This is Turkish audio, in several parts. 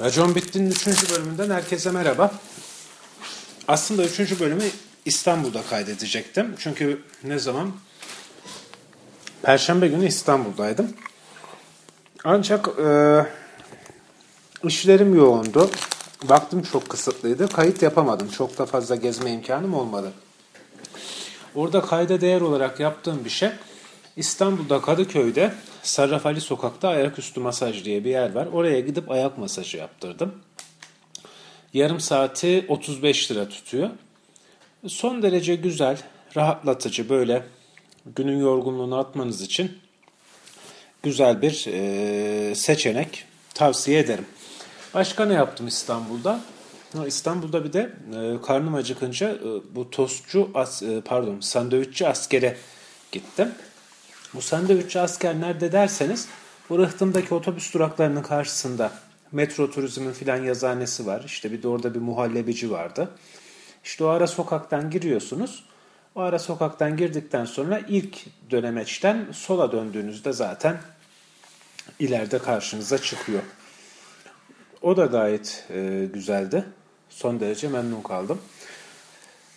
Racon Bitti'nin 3. bölümünden herkese merhaba. Aslında 3. bölümü İstanbul'da kaydedecektim. Çünkü ne zaman? Perşembe günü İstanbul'daydım. Ancak e, işlerim yoğundu. Vaktim çok kısıtlıydı. Kayıt yapamadım. Çok da fazla gezme imkanım olmadı. Orada kayda değer olarak yaptığım bir şey İstanbul'da Kadıköy'de Sarraf Ali Sokak'ta ayaküstü masaj diye bir yer var. Oraya gidip ayak masajı yaptırdım. Yarım saati 35 lira tutuyor. Son derece güzel, rahatlatıcı böyle günün yorgunluğunu atmanız için güzel bir e, seçenek tavsiye ederim. Başka ne yaptım İstanbul'da? İstanbul'da bir de e, karnım acıkınca e, bu tostçu as, e, pardon sandviççi askere gittim. Bu sandviççi asker nerede derseniz bu Rıhtım'daki otobüs duraklarının karşısında Metro Turizm'in filan yazanesi var. İşte bir de orada bir muhallebici vardı. İşte o ara sokaktan giriyorsunuz. O ara sokaktan girdikten sonra ilk dönemeçten sola döndüğünüzde zaten ileride karşınıza çıkıyor. O da gayet e, güzeldi. Son derece memnun kaldım.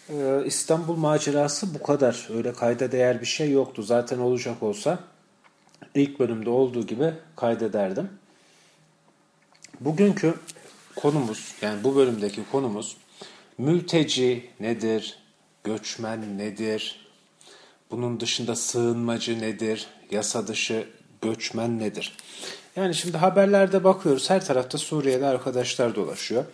Ee, İstanbul macerası bu kadar. Öyle kayda değer bir şey yoktu. Zaten olacak olsa ilk bölümde olduğu gibi kaydederdim. Bugünkü konumuz yani bu bölümdeki konumuz mülteci nedir? Göçmen nedir? Bunun dışında sığınmacı nedir? Yasa dışı göçmen nedir? Yani şimdi haberlerde bakıyoruz her tarafta Suriyeli arkadaşlar dolaşıyor.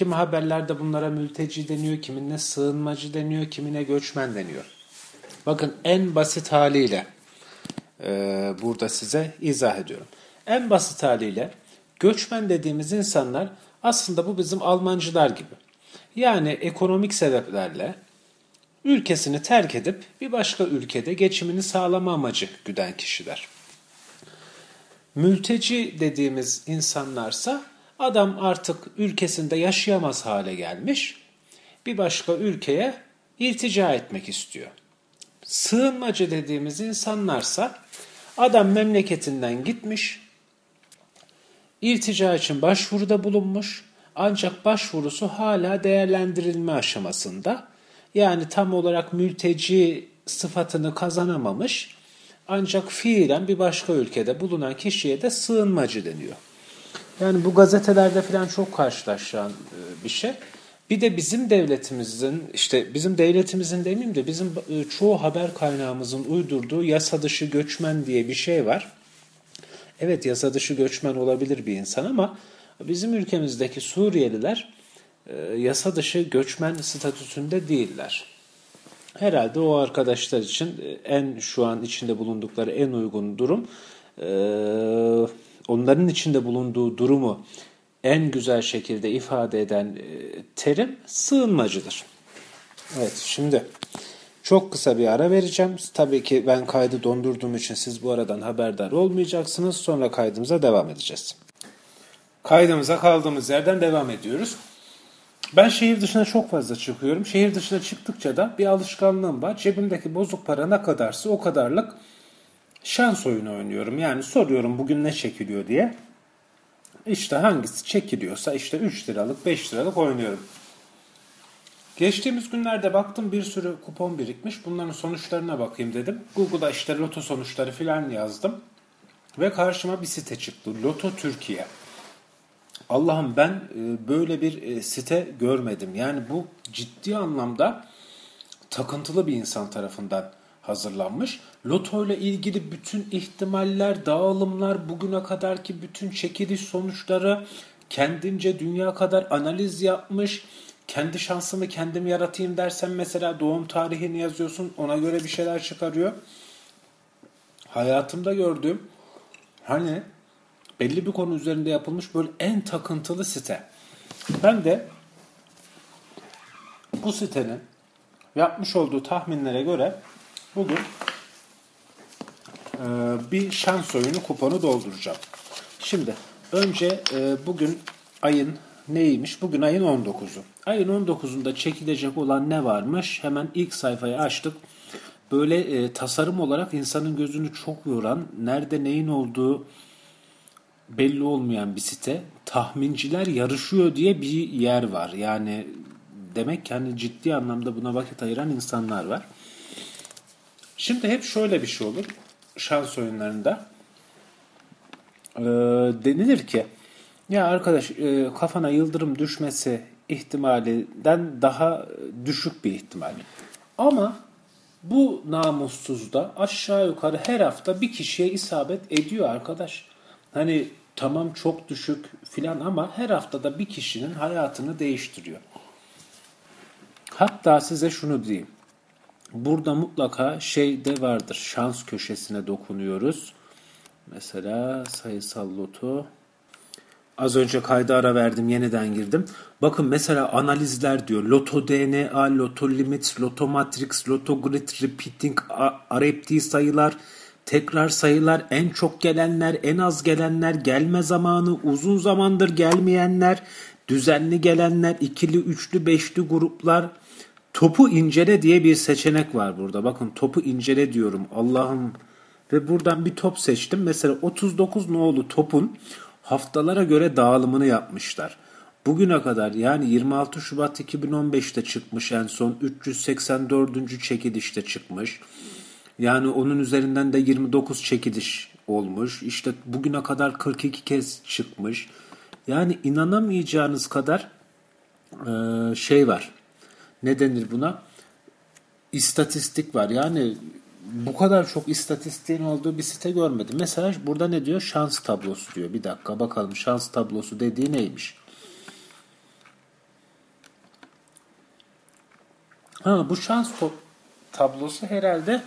Kimi haberlerde bunlara mülteci deniyor, kimine sığınmacı deniyor, kimine göçmen deniyor. Bakın en basit haliyle e, burada size izah ediyorum. En basit haliyle göçmen dediğimiz insanlar aslında bu bizim Almancılar gibi. Yani ekonomik sebeplerle ülkesini terk edip bir başka ülkede geçimini sağlama amacı güden kişiler. Mülteci dediğimiz insanlarsa Adam artık ülkesinde yaşayamaz hale gelmiş. Bir başka ülkeye iltica etmek istiyor. Sığınmacı dediğimiz insanlarsa adam memleketinden gitmiş, iltica için başvuruda bulunmuş ancak başvurusu hala değerlendirilme aşamasında. Yani tam olarak mülteci sıfatını kazanamamış ancak fiilen bir başka ülkede bulunan kişiye de sığınmacı deniyor. Yani bu gazetelerde falan çok karşılaşan e, bir şey. Bir de bizim devletimizin, işte bizim devletimizin demeyeyim de bizim e, çoğu haber kaynağımızın uydurduğu yasa dışı göçmen diye bir şey var. Evet yasa dışı göçmen olabilir bir insan ama bizim ülkemizdeki Suriyeliler e, yasa dışı göçmen statüsünde değiller. Herhalde o arkadaşlar için en şu an içinde bulundukları en uygun durum onların içinde bulunduğu durumu en güzel şekilde ifade eden e, terim sığınmacıdır. Evet şimdi çok kısa bir ara vereceğim. Tabii ki ben kaydı dondurduğum için siz bu aradan haberdar olmayacaksınız. Sonra kaydımıza devam edeceğiz. Kaydımıza kaldığımız yerden devam ediyoruz. Ben şehir dışına çok fazla çıkıyorum. Şehir dışına çıktıkça da bir alışkanlığım var. Cebimdeki bozuk para ne kadarsa o kadarlık şans oyunu oynuyorum. Yani soruyorum bugün ne çekiliyor diye. İşte hangisi çekiliyorsa işte 3 liralık 5 liralık oynuyorum. Geçtiğimiz günlerde baktım bir sürü kupon birikmiş. Bunların sonuçlarına bakayım dedim. Google'a işte loto sonuçları falan yazdım. Ve karşıma bir site çıktı. Loto Türkiye. Allah'ım ben e, böyle bir e, site görmedim. Yani bu ciddi anlamda takıntılı bir insan tarafından hazırlanmış. Loto ile ilgili bütün ihtimaller, dağılımlar, bugüne kadarki bütün çekiliş sonuçları kendince dünya kadar analiz yapmış. Kendi şansımı kendim yaratayım dersen mesela doğum tarihini yazıyorsun ona göre bir şeyler çıkarıyor. Hayatımda gördüğüm hani belli bir konu üzerinde yapılmış böyle en takıntılı site. Ben de bu sitenin yapmış olduğu tahminlere göre Bugün e, bir şans oyunu kuponu dolduracağım. Şimdi önce e, bugün ayın neymiş? Bugün ayın 19'u. Ayın 19'unda çekilecek olan ne varmış? Hemen ilk sayfayı açtık. Böyle e, tasarım olarak insanın gözünü çok yoran, nerede neyin olduğu belli olmayan bir site. Tahminciler yarışıyor diye bir yer var. Yani demek ki hani ciddi anlamda buna vakit ayıran insanlar var. Şimdi hep şöyle bir şey olur. Şans oyunlarında. Ee, denilir ki ya arkadaş e, kafana yıldırım düşmesi ihtimalinden daha düşük bir ihtimal. Ama bu namussuzda aşağı yukarı her hafta bir kişiye isabet ediyor arkadaş. Hani tamam çok düşük filan ama her haftada bir kişinin hayatını değiştiriyor. Hatta size şunu diyeyim. Burada mutlaka şey de vardır. Şans köşesine dokunuyoruz. Mesela sayısal loto. Az önce kayda ara verdim, yeniden girdim. Bakın mesela analizler diyor. Loto DNA, Loto Limit, Loto Matrix, Loto Grid, Repeating, RFD sayılar, tekrar sayılar, en çok gelenler, en az gelenler, gelme zamanı, uzun zamandır gelmeyenler, düzenli gelenler, ikili, üçlü, beşli gruplar. Topu incele diye bir seçenek var burada. Bakın topu incele diyorum. Allah'ım ve buradan bir top seçtim. Mesela 39 nolu topun haftalara göre dağılımını yapmışlar. Bugüne kadar yani 26 Şubat 2015'te çıkmış en son 384. çekilişte çıkmış. Yani onun üzerinden de 29 çekiliş olmuş. İşte bugüne kadar 42 kez çıkmış. Yani inanamayacağınız kadar şey var. Ne denir buna? İstatistik var. Yani bu kadar çok istatistiğin olduğu bir site görmedim. Mesela burada ne diyor? Şans tablosu diyor. Bir dakika bakalım şans tablosu dediği neymiş? Ha, bu şans tablosu herhalde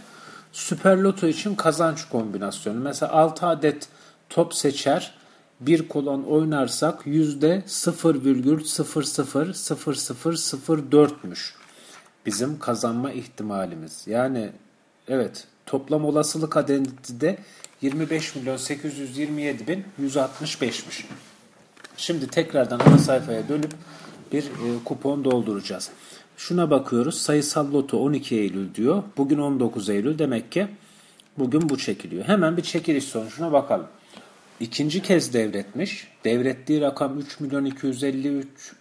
Süper Loto için kazanç kombinasyonu. Mesela 6 adet top seçer, bir kolon oynarsak yüzde 0,000004'müş bizim kazanma ihtimalimiz. Yani evet toplam olasılık adedi de 25 milyon 827 bin 165'miş. Şimdi tekrardan ana sayfaya dönüp bir e, kupon dolduracağız. Şuna bakıyoruz. Sayısal loto 12 Eylül diyor. Bugün 19 Eylül. Demek ki bugün bu çekiliyor. Hemen bir çekiliş sonucuna bakalım. İkinci kez devretmiş. Devrettiği rakam 3 milyon 253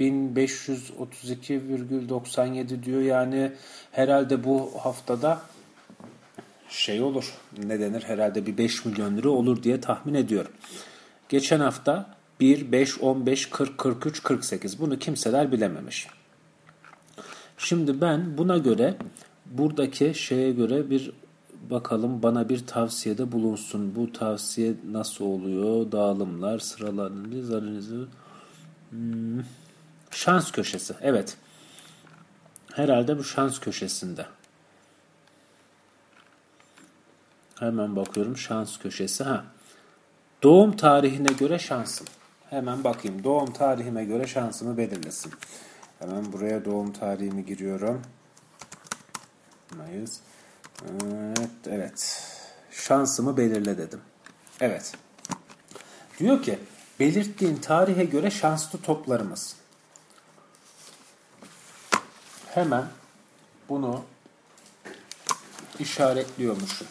1532,97 diyor. Yani herhalde bu haftada şey olur. Ne denir? Herhalde bir 5 milyon lira olur diye tahmin ediyorum. Geçen hafta 1, 5, 15, 40, 43, 48. Bunu kimseler bilememiş. Şimdi ben buna göre buradaki şeye göre bir bakalım bana bir tavsiyede bulunsun. Bu tavsiye nasıl oluyor? Dağılımlar, sıralarını, zarınızı. Hmm. Şans köşesi. Evet. Herhalde bu şans köşesinde. Hemen bakıyorum şans köşesi. Ha. Doğum tarihine göre şansım. Hemen bakayım. Doğum tarihime göre şansımı belirlesin. Hemen buraya doğum tarihimi giriyorum. Mayıs. Evet, evet. Şansımı belirle dedim. Evet. Diyor ki belirttiğin tarihe göre şanslı toplarımız. Hemen bunu işaretliyormuşum.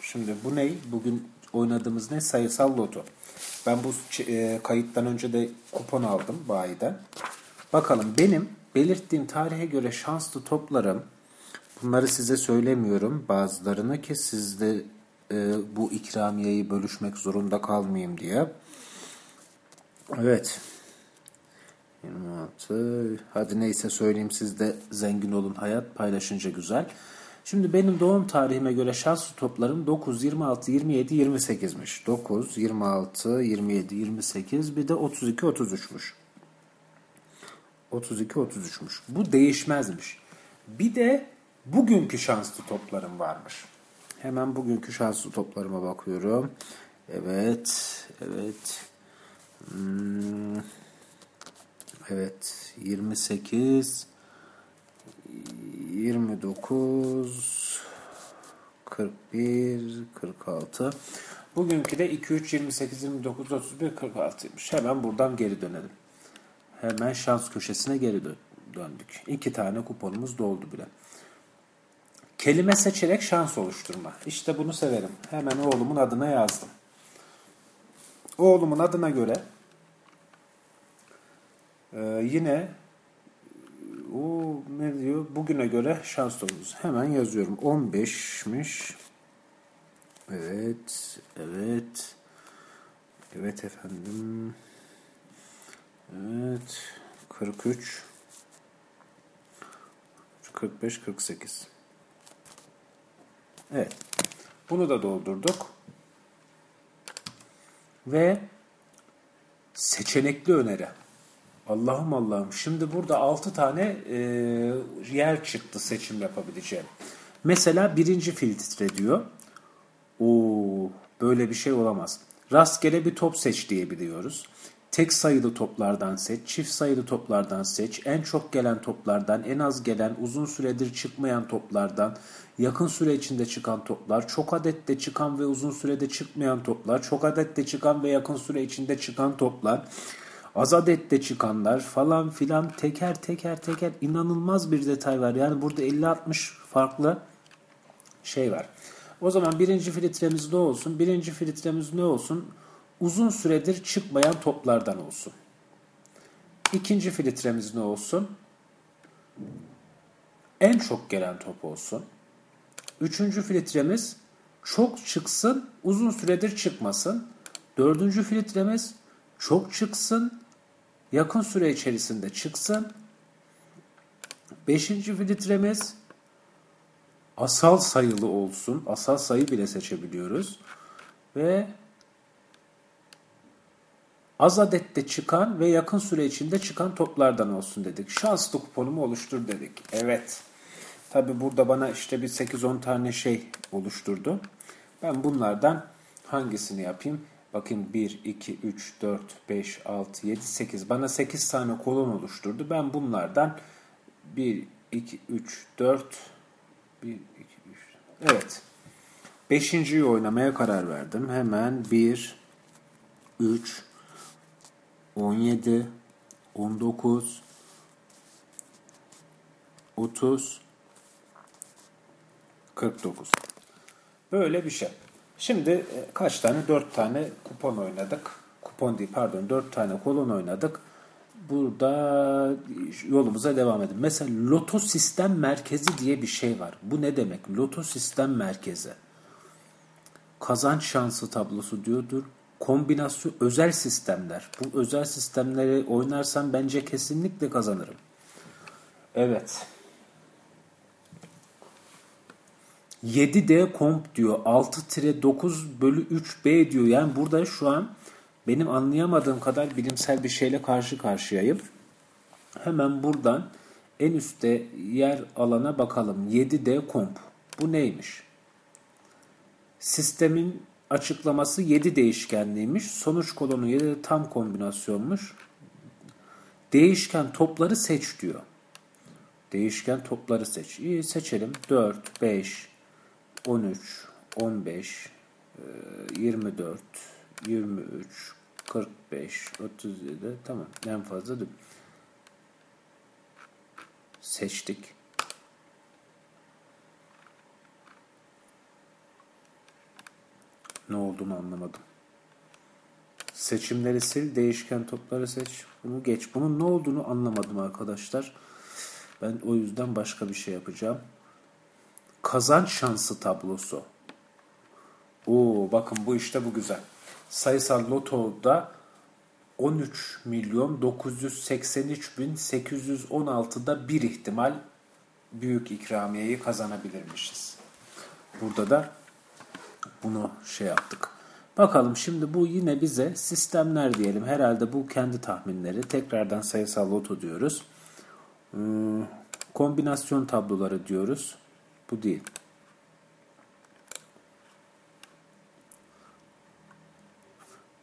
Şimdi bu ne? Bugün oynadığımız ne? Sayısal loto. Ben bu e, kayıttan önce de kupon aldım bayiden. Bakalım benim belirttiğim tarihe göre şanslı toplarım bunları size söylemiyorum bazılarını ki sizde e, bu ikramiyeyi bölüşmek zorunda kalmayayım diye. Evet. 26. Hadi neyse söyleyeyim siz de zengin olun hayat paylaşınca güzel. Şimdi benim doğum tarihime göre şanslı toplarım 9, 26, 27, 28'miş. 9, 26, 27, 28 bir de 32, 33'müş. 32, 33'müş. Bu değişmezmiş. Bir de bugünkü şanslı toplarım varmış. Hemen bugünkü şanslı toplarıma bakıyorum. Evet, evet. Hmm. Evet, 28, 29, 41, 46. Bugünkü de 2, 3, 28, 29, 31, 46'ymış. Hemen buradan geri dönelim. Hemen şans köşesine geri döndük. İki tane kuponumuz doldu bile. Kelime seçerek şans oluşturma. İşte bunu severim. Hemen oğlumun adına yazdım. Oğlumun adına göre e, yine o ne diyor? Bugüne göre şans dolumuz. Hemen yazıyorum. 15'miş. Evet. Evet. Evet efendim. Evet. 43. 45, 48. Evet. Bunu da doldurduk. Ve seçenekli öneri. Allah'ım Allah'ım. Şimdi burada 6 tane e, yer çıktı seçim yapabileceğim. Mesela birinci filtre diyor. Oo, böyle bir şey olamaz. Rastgele bir top seç diyebiliyoruz. Tek sayılı toplardan seç, çift sayılı toplardan seç, en çok gelen toplardan, en az gelen, uzun süredir çıkmayan toplardan, yakın süre içinde çıkan toplar, çok adette çıkan ve uzun sürede çıkmayan toplar, çok adette çıkan ve yakın süre içinde çıkan toplar, az adette çıkanlar falan filan teker teker teker inanılmaz bir detay var. Yani burada 50-60 farklı şey var. O zaman birinci filtremiz ne olsun? Birinci filtremiz ne olsun? Uzun süredir çıkmayan toplardan olsun. İkinci filtremiz ne olsun? En çok gelen top olsun. Üçüncü filtremiz çok çıksın, uzun süredir çıkmasın. Dördüncü filtremiz çok çıksın, yakın süre içerisinde çıksın. Beşinci filtremiz asal sayılı olsun. Asal sayı bile seçebiliyoruz. Ve az adette çıkan ve yakın süre içinde çıkan toplardan olsun dedik. Şanslı kuponumu oluştur dedik. Evet. Tabi burada bana işte bir 8-10 tane şey oluşturdu. Ben bunlardan hangisini yapayım? Bakın 1, 2, 3, 4, 5, 6, 7, 8. Bana 8 tane kolon oluşturdu. Ben bunlardan 1, 2, 3, 4, 1, 2, 3. Evet. Beşinciyi oynamaya karar verdim. Hemen 1, 3, 17, 19, 30, 49. Böyle bir şey. Şimdi e, kaç tane? 4 tane kupon oynadık. Kupon değil pardon 4 tane kolon oynadık. Burada yolumuza devam edelim. Mesela loto sistem merkezi diye bir şey var. Bu ne demek? Loto sistem merkezi. Kazanç şansı tablosu diyordur. Kombinasyon özel sistemler. Bu özel sistemleri oynarsam bence kesinlikle kazanırım. Evet. 7D komp diyor. 6-9 bölü 3B diyor. Yani burada şu an benim anlayamadığım kadar bilimsel bir şeyle karşı karşıyayım. Hemen buradan en üstte yer alana bakalım. 7D komp. Bu neymiş? Sistemin açıklaması 7 değişkenliymiş. Sonuç kolonu 7 tam kombinasyonmuş. Değişken topları seç diyor. Değişken topları seç. İyi seçelim. 4, 5, 13, 15, 24, 23, 45, 37 tamam en fazla değil. Seçtik. Ne olduğunu anlamadım. Seçimleri sil, değişken topları seç. Bunu geç. Bunun ne olduğunu anlamadım arkadaşlar. Ben o yüzden başka bir şey yapacağım. Kazanç şansı tablosu. Oo bakın bu işte bu güzel. Sayısal lotoda 13 milyon 983 bin 816'da bir ihtimal büyük ikramiyeyi kazanabilirmişiz. Burada da bunu şey yaptık. Bakalım şimdi bu yine bize sistemler diyelim. Herhalde bu kendi tahminleri. Tekrardan sayısal loto diyoruz. Hmm, kombinasyon tabloları diyoruz. Bu değil.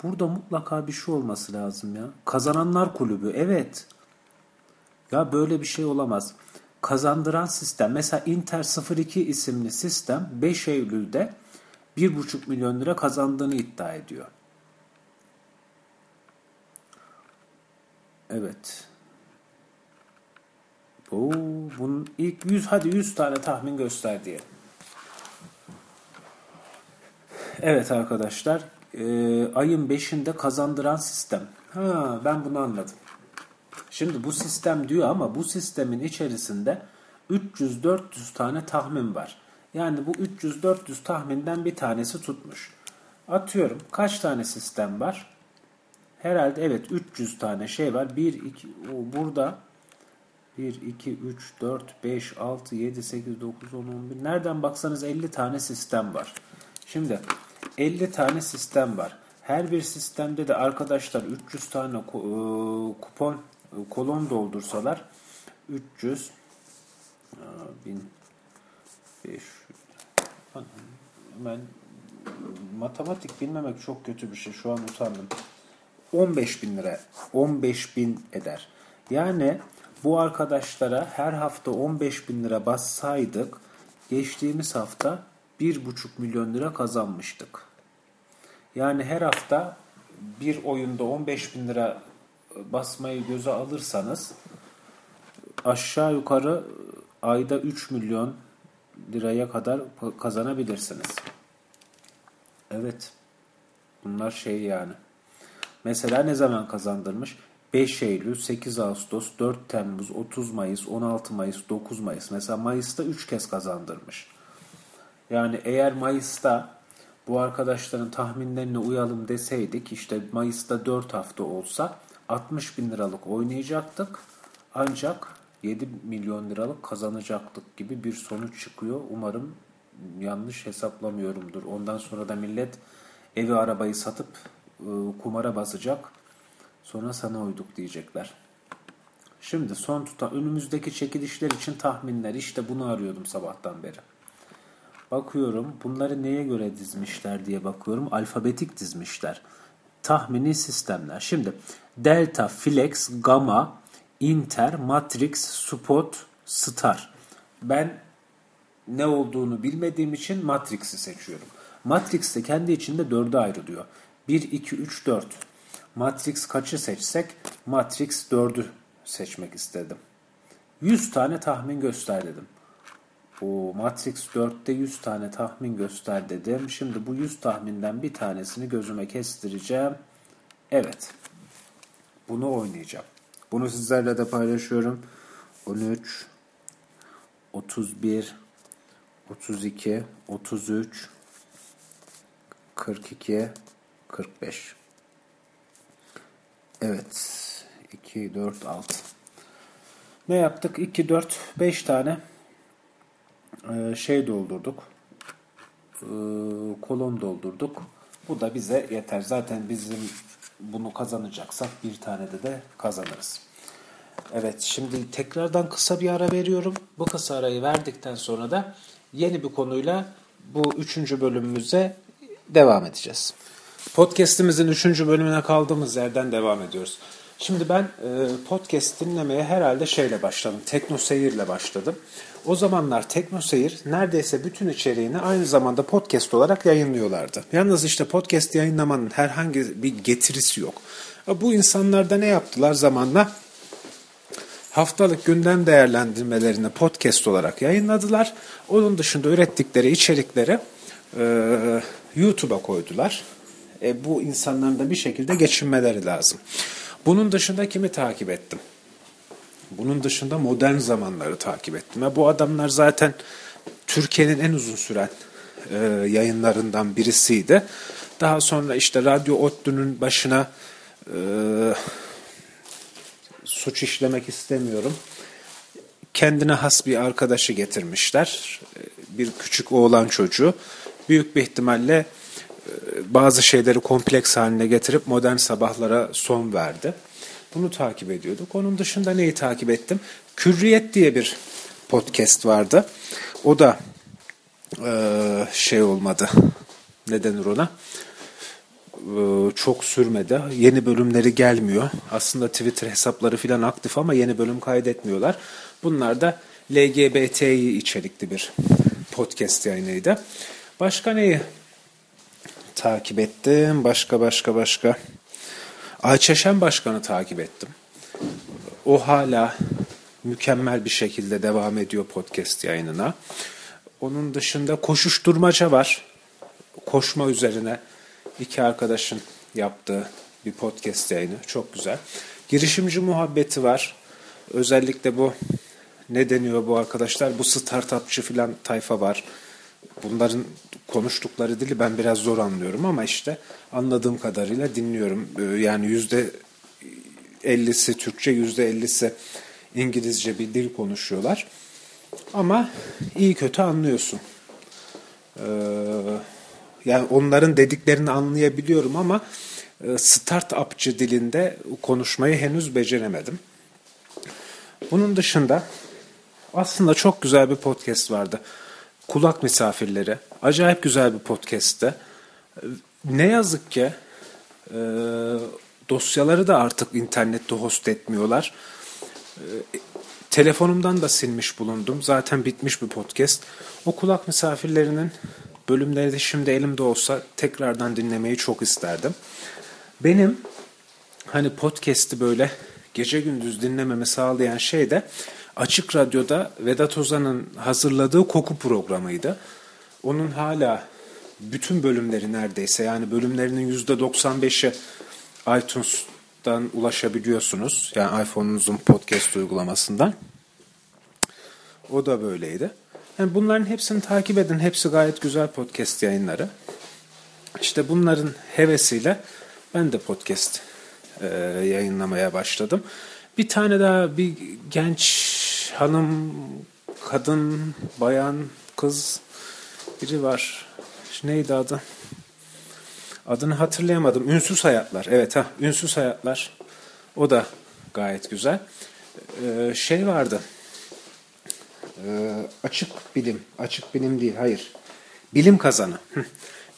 Burada mutlaka bir şey olması lazım ya. Kazananlar kulübü. Evet. Ya böyle bir şey olamaz. Kazandıran sistem. Mesela Inter 02 isimli sistem 5 Eylül'de 1,5 milyon lira kazandığını iddia ediyor. Evet. Oo, bunun ilk 100 hadi 100 tane tahmin göster diye. Evet arkadaşlar e, ayın 5'inde kazandıran sistem. Ha ben bunu anladım. Şimdi bu sistem diyor ama bu sistemin içerisinde 300-400 tane tahmin var. Yani bu 300-400 tahminden bir tanesi tutmuş. Atıyorum kaç tane sistem var? Herhalde evet 300 tane şey var. 1, 2, o burada 1, 2, 3, 4, 5, 6, 7, 8, 9, 10, 11. Nereden baksanız 50 tane sistem var. Şimdi 50 tane sistem var. Her bir sistemde de arkadaşlar 300 tane e, kupon e, kolon doldursalar 300 1500 ben matematik bilmemek çok kötü bir şey. Şu an utandım. 15 bin lira. 15 bin eder. Yani bu arkadaşlara her hafta 15 bin lira bassaydık geçtiğimiz hafta 1,5 milyon lira kazanmıştık. Yani her hafta bir oyunda 15 bin lira basmayı göze alırsanız aşağı yukarı ayda 3 milyon liraya kadar kazanabilirsiniz. Evet. Bunlar şey yani. Mesela ne zaman kazandırmış? 5 Eylül, 8 Ağustos, 4 Temmuz, 30 Mayıs, 16 Mayıs, 9 Mayıs. Mesela Mayıs'ta 3 kez kazandırmış. Yani eğer Mayıs'ta bu arkadaşların tahminlerine uyalım deseydik işte Mayıs'ta 4 hafta olsa 60 bin liralık oynayacaktık. Ancak 7 milyon liralık kazanacaktık gibi bir sonuç çıkıyor. Umarım yanlış hesaplamıyorumdur. Ondan sonra da millet evi arabayı satıp e, kumara basacak. Sonra sana uyduk diyecekler. Şimdi son tutan önümüzdeki çekilişler için tahminler. İşte bunu arıyordum sabahtan beri. Bakıyorum bunları neye göre dizmişler diye bakıyorum. Alfabetik dizmişler. Tahmini sistemler. Şimdi delta, flex, gamma, inter, matrix, spot, star. Ben ne olduğunu bilmediğim için matrix'i seçiyorum. Matrix de kendi içinde dörde ayrılıyor. 1, 2, 3, 4. Matrix kaçı seçsek Matrix 4'ü seçmek istedim. 100 tane tahmin göster dedim. Bu Matrix 4'te 100 tane tahmin göster dedim. Şimdi bu 100 tahminden bir tanesini gözüme kestireceğim. Evet. Bunu oynayacağım. Bunu sizlerle de paylaşıyorum. 13 31 32 33 42 45 Evet. 2 4 6 Ne yaptık? 2 4 5 tane e, şey doldurduk. E, kolon doldurduk. Bu da bize yeter. Zaten bizim bunu kazanacaksak bir tane de de kazanırız. Evet şimdi tekrardan kısa bir ara veriyorum. Bu kısa arayı verdikten sonra da yeni bir konuyla bu üçüncü bölümümüze devam edeceğiz. Podcast'imizin üçüncü bölümüne kaldığımız yerden devam ediyoruz. Şimdi ben e, podcast dinlemeye herhalde şeyle başladım. Tekno Seyir'le başladım. O zamanlar Tekno Seyir neredeyse bütün içeriğini aynı zamanda podcast olarak yayınlıyorlardı. Yalnız işte podcast yayınlamanın herhangi bir getirisi yok. E, bu insanlar da ne yaptılar zamanla? Haftalık gündem değerlendirmelerini podcast olarak yayınladılar. Onun dışında ürettikleri içerikleri e, YouTube'a koydular. E, bu insanların da bir şekilde geçinmeleri lazım. Bunun dışında kimi takip ettim? Bunun dışında modern zamanları takip ettim. Ve bu adamlar zaten Türkiye'nin en uzun süren e, yayınlarından birisiydi. Daha sonra işte Radyo Otlu'nun başına e, suç işlemek istemiyorum. Kendine has bir arkadaşı getirmişler. E, bir küçük oğlan çocuğu. Büyük bir ihtimalle bazı şeyleri kompleks haline getirip modern sabahlara son verdi. Bunu takip ediyorduk. Onun dışında neyi takip ettim? Kürriyet diye bir podcast vardı. O da e, şey olmadı. Ne denir ona? E, çok sürmedi. Yeni bölümleri gelmiyor. Aslında Twitter hesapları falan aktif ama yeni bölüm kaydetmiyorlar. Bunlar da LGBT'yi içerikli bir podcast yayınıydı. Başka neyi takip ettim? Başka başka başka. Ayçeşen Başkan'ı takip ettim. O hala mükemmel bir şekilde devam ediyor podcast yayınına. Onun dışında koşuşturmaca var. Koşma üzerine iki arkadaşın yaptığı bir podcast yayını. Çok güzel. Girişimci muhabbeti var. Özellikle bu ne deniyor bu arkadaşlar? Bu startupçı filan tayfa var. Bunların konuştukları dili ben biraz zor anlıyorum ama işte anladığım kadarıyla dinliyorum. Ee, yani yüzde 50'si Türkçe, yüzde 50'si İngilizce bir dil konuşuyorlar. Ama iyi kötü anlıyorsun. Ee, yani onların dediklerini anlayabiliyorum ama e, start-upçı dilinde konuşmayı henüz beceremedim. Bunun dışında aslında çok güzel bir podcast vardı. Kulak misafirleri. Acayip güzel bir podcast'te. Ne yazık ki e, dosyaları da artık internette host etmiyorlar. E, telefonumdan da silmiş bulundum. Zaten bitmiş bir podcast. O kulak misafirlerinin bölümleri de şimdi elimde olsa tekrardan dinlemeyi çok isterdim. Benim hani podcast'i böyle gece gündüz dinlememi sağlayan şey de Açık Radyo'da Vedat Ozan'ın hazırladığı koku programıydı. Onun hala bütün bölümleri neredeyse yani bölümlerinin %95'i iTunes'tan ulaşabiliyorsunuz. Yani iPhone'unuzun podcast uygulamasından. O da böyleydi. Yani bunların hepsini takip edin. Hepsi gayet güzel podcast yayınları. İşte bunların hevesiyle ben de podcast e, yayınlamaya başladım. Bir tane daha bir genç hanım, kadın, bayan, kız biri var. Neydi adı? Adını hatırlayamadım. Ünsüz Hayatlar. Evet ha, Ünsüz Hayatlar. O da gayet güzel. Ee, şey vardı. Ee, açık bilim. Açık bilim değil, hayır. Bilim kazanı.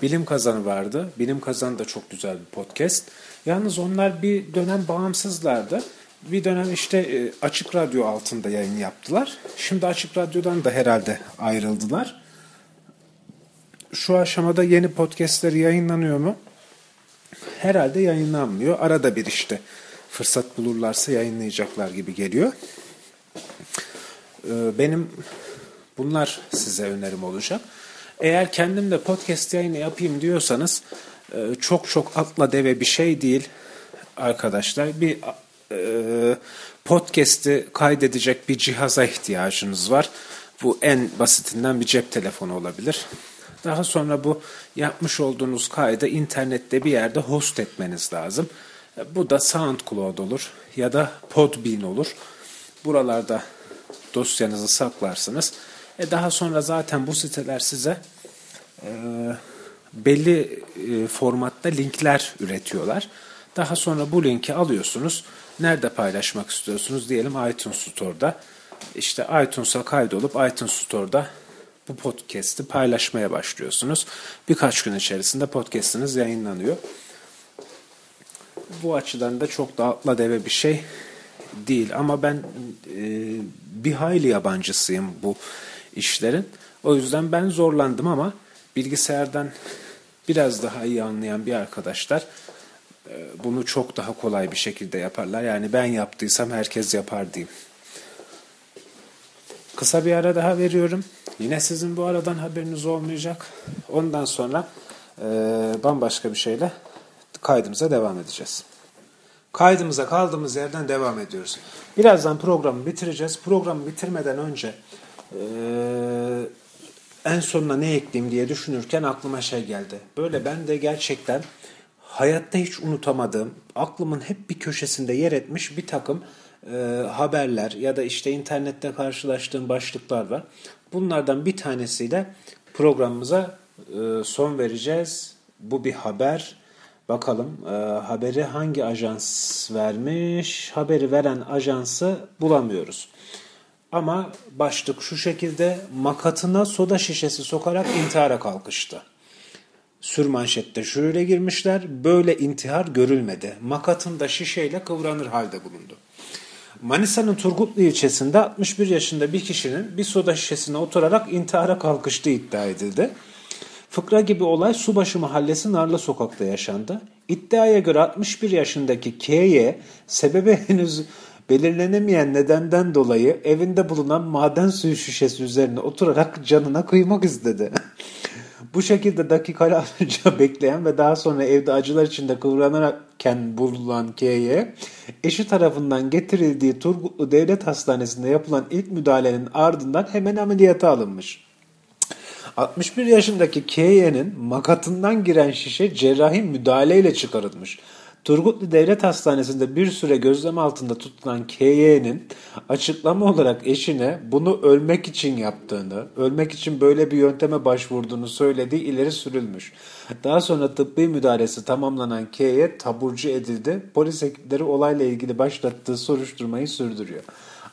Bilim kazanı vardı. Bilim kazanı da çok güzel bir podcast. Yalnız onlar bir dönem bağımsızlardı. Bir dönem işte e, Açık Radyo altında yayın yaptılar. Şimdi Açık Radyo'dan da herhalde ayrıldılar. Şu aşamada yeni podcastleri yayınlanıyor mu? Herhalde yayınlanmıyor. Arada bir işte fırsat bulurlarsa yayınlayacaklar gibi geliyor. E, benim bunlar size önerim olacak. Eğer kendim de podcast yayını yapayım diyorsanız e, çok çok atla deve bir şey değil arkadaşlar. Bir e, podcast'i kaydedecek bir cihaza ihtiyacınız var. Bu en basitinden bir cep telefonu olabilir. Daha sonra bu yapmış olduğunuz kaydı internette bir yerde host etmeniz lazım. E, bu da SoundCloud olur ya da Podbean olur. Buralarda dosyanızı saklarsınız. E daha sonra zaten bu siteler size e, belli e, formatta linkler üretiyorlar. Daha sonra bu linki alıyorsunuz. Nerede paylaşmak istiyorsunuz? Diyelim iTunes Store'da. İşte iTunes'a kaydolup iTunes Store'da bu podcast'i paylaşmaya başlıyorsunuz. Birkaç gün içerisinde podcast'iniz yayınlanıyor. Bu açıdan da çok da atla deve bir şey değil. Ama ben e, bir hayli yabancısıyım bu işlerin. O yüzden ben zorlandım ama bilgisayardan biraz daha iyi anlayan bir arkadaşlar e, bunu çok daha kolay bir şekilde yaparlar. Yani ben yaptıysam herkes yapar diyeyim. Kısa bir ara daha veriyorum. Yine sizin bu aradan haberiniz olmayacak. Ondan sonra e, bambaşka bir şeyle kaydımıza devam edeceğiz. Kaydımıza kaldığımız yerden devam ediyoruz. Birazdan programı bitireceğiz. Programı bitirmeden önce e, en sonuna ne ekleyeyim diye düşünürken aklıma şey geldi. Böyle ben de gerçekten hayatta hiç unutamadığım, aklımın hep bir köşesinde yer etmiş bir takım e, haberler ya da işte internette karşılaştığım başlıklar var. Bunlardan bir tanesiyle programımıza e, son vereceğiz. Bu bir haber. Bakalım e, haberi hangi ajans vermiş? Haberi veren ajansı bulamıyoruz. Ama başlık şu şekilde makatına soda şişesi sokarak intihara kalkıştı. Sürmanşette şöyle girmişler. Böyle intihar görülmedi. Makatında şişeyle kıvranır halde bulundu. Manisa'nın Turgutlu ilçesinde 61 yaşında bir kişinin bir soda şişesine oturarak intihara kalkıştığı iddia edildi. Fıkra gibi olay Subaşı Mahallesi Narlı Sokak'ta yaşandı. İddiaya göre 61 yaşındaki K'ye sebebi henüz belirlenemeyen nedenden dolayı evinde bulunan maden suyu şişesi üzerine oturarak canına kıymak istedi. Bu şekilde dakikalarca bekleyen ve daha sonra evde acılar içinde kıvranırken bulunan K'ye eşi tarafından getirildiği Turgutlu Devlet Hastanesi'nde yapılan ilk müdahalenin ardından hemen ameliyata alınmış. 61 yaşındaki K'ye'nin makatından giren şişe cerrahi müdahaleyle çıkarılmış. Turgutlu Devlet Hastanesi'nde bir süre gözlem altında tutulan KY'nin açıklama olarak eşine bunu ölmek için yaptığını, ölmek için böyle bir yönteme başvurduğunu söylediği ileri sürülmüş. Daha sonra tıbbi müdahalesi tamamlanan K'ye taburcu edildi. Polis ekipleri olayla ilgili başlattığı soruşturmayı sürdürüyor.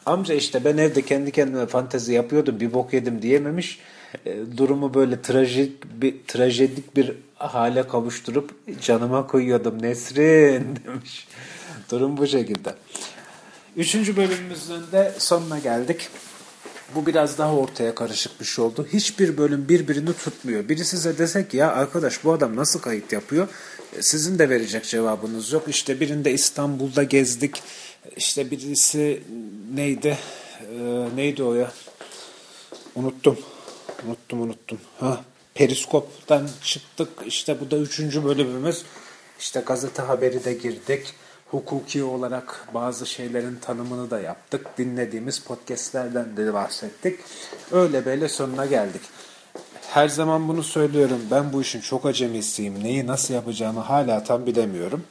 Amca işte ben evde kendi kendime fantezi yapıyordum bir bok yedim diyememiş. E, durumu böyle trajik bir trajedik bir hale kavuşturup canıma koyuyordum Nesrin demiş. Durum bu şekilde. Üçüncü bölümümüzün de sonuna geldik. Bu biraz daha ortaya karışık bir şey oldu. Hiçbir bölüm birbirini tutmuyor. Biri size desek ya arkadaş bu adam nasıl kayıt yapıyor? E, sizin de verecek cevabınız yok. İşte birinde İstanbul'da gezdik. İşte birisi neydi? Ee, neydi o ya? Unuttum. Unuttum unuttum. Ha, Periskop'tan çıktık. İşte bu da üçüncü bölümümüz. İşte gazete haberi de girdik. Hukuki olarak bazı şeylerin tanımını da yaptık. Dinlediğimiz podcastlerden de bahsettik. Öyle böyle sonuna geldik. Her zaman bunu söylüyorum. Ben bu işin çok acemisiyim. Neyi nasıl yapacağımı hala tam bilemiyorum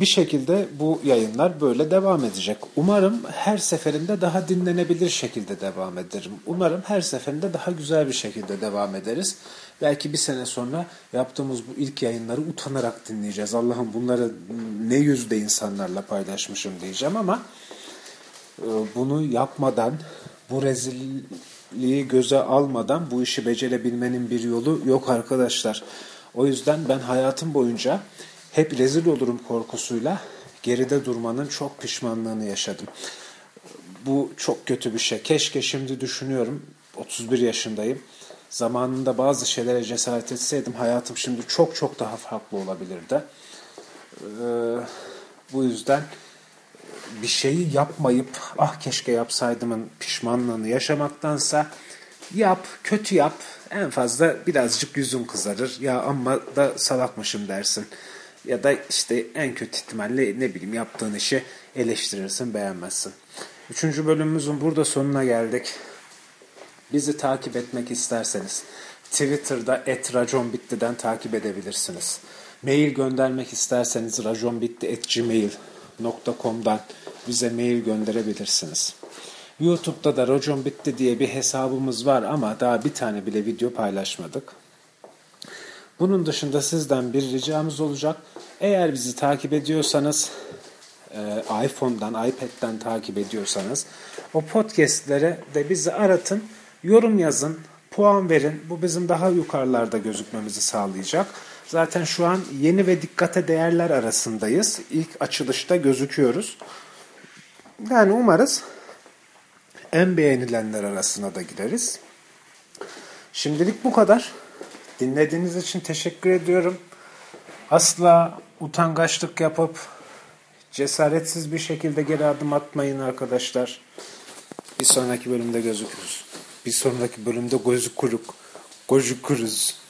bir şekilde bu yayınlar böyle devam edecek. Umarım her seferinde daha dinlenebilir şekilde devam ederim. Umarım her seferinde daha güzel bir şekilde devam ederiz. Belki bir sene sonra yaptığımız bu ilk yayınları utanarak dinleyeceğiz. Allah'ım bunları ne yüzde insanlarla paylaşmışım diyeceğim ama e, bunu yapmadan, bu rezilliği göze almadan bu işi becerebilmenin bir yolu yok arkadaşlar. O yüzden ben hayatım boyunca hep rezil olurum korkusuyla geride durmanın çok pişmanlığını yaşadım. Bu çok kötü bir şey. Keşke şimdi düşünüyorum 31 yaşındayım. Zamanında bazı şeylere cesaret etseydim hayatım şimdi çok çok daha farklı olabilirdi. Ee, bu yüzden bir şeyi yapmayıp ah keşke yapsaydımın pişmanlığını yaşamaktansa yap, kötü yap. En fazla birazcık yüzün kızarır. Ya amma da salakmışım dersin. Ya da işte en kötü ihtimalle ne bileyim yaptığın işi eleştirirsin, beğenmezsin. Üçüncü bölümümüzün burada sonuna geldik. Bizi takip etmek isterseniz Twitter'da @raconbitti'den takip edebilirsiniz. Mail göndermek isterseniz raconbitti@gmail.com'dan bize mail gönderebilirsiniz. YouTube'da da Racon Bitti diye bir hesabımız var ama daha bir tane bile video paylaşmadık. Bunun dışında sizden bir ricamız olacak. Eğer bizi takip ediyorsanız e, iPhone'dan, iPad'den takip ediyorsanız o podcastlere de bizi aratın, yorum yazın, puan verin. Bu bizim daha yukarılarda gözükmemizi sağlayacak. Zaten şu an yeni ve dikkate değerler arasındayız. İlk açılışta gözüküyoruz. Yani umarız en beğenilenler arasına da gireriz. Şimdilik bu kadar. Dinlediğiniz için teşekkür ediyorum. Asla utangaçlık yapıp cesaretsiz bir şekilde geri adım atmayın arkadaşlar. Bir sonraki bölümde gözükürüz. Bir sonraki bölümde gözü kuruk. Gözükürüz.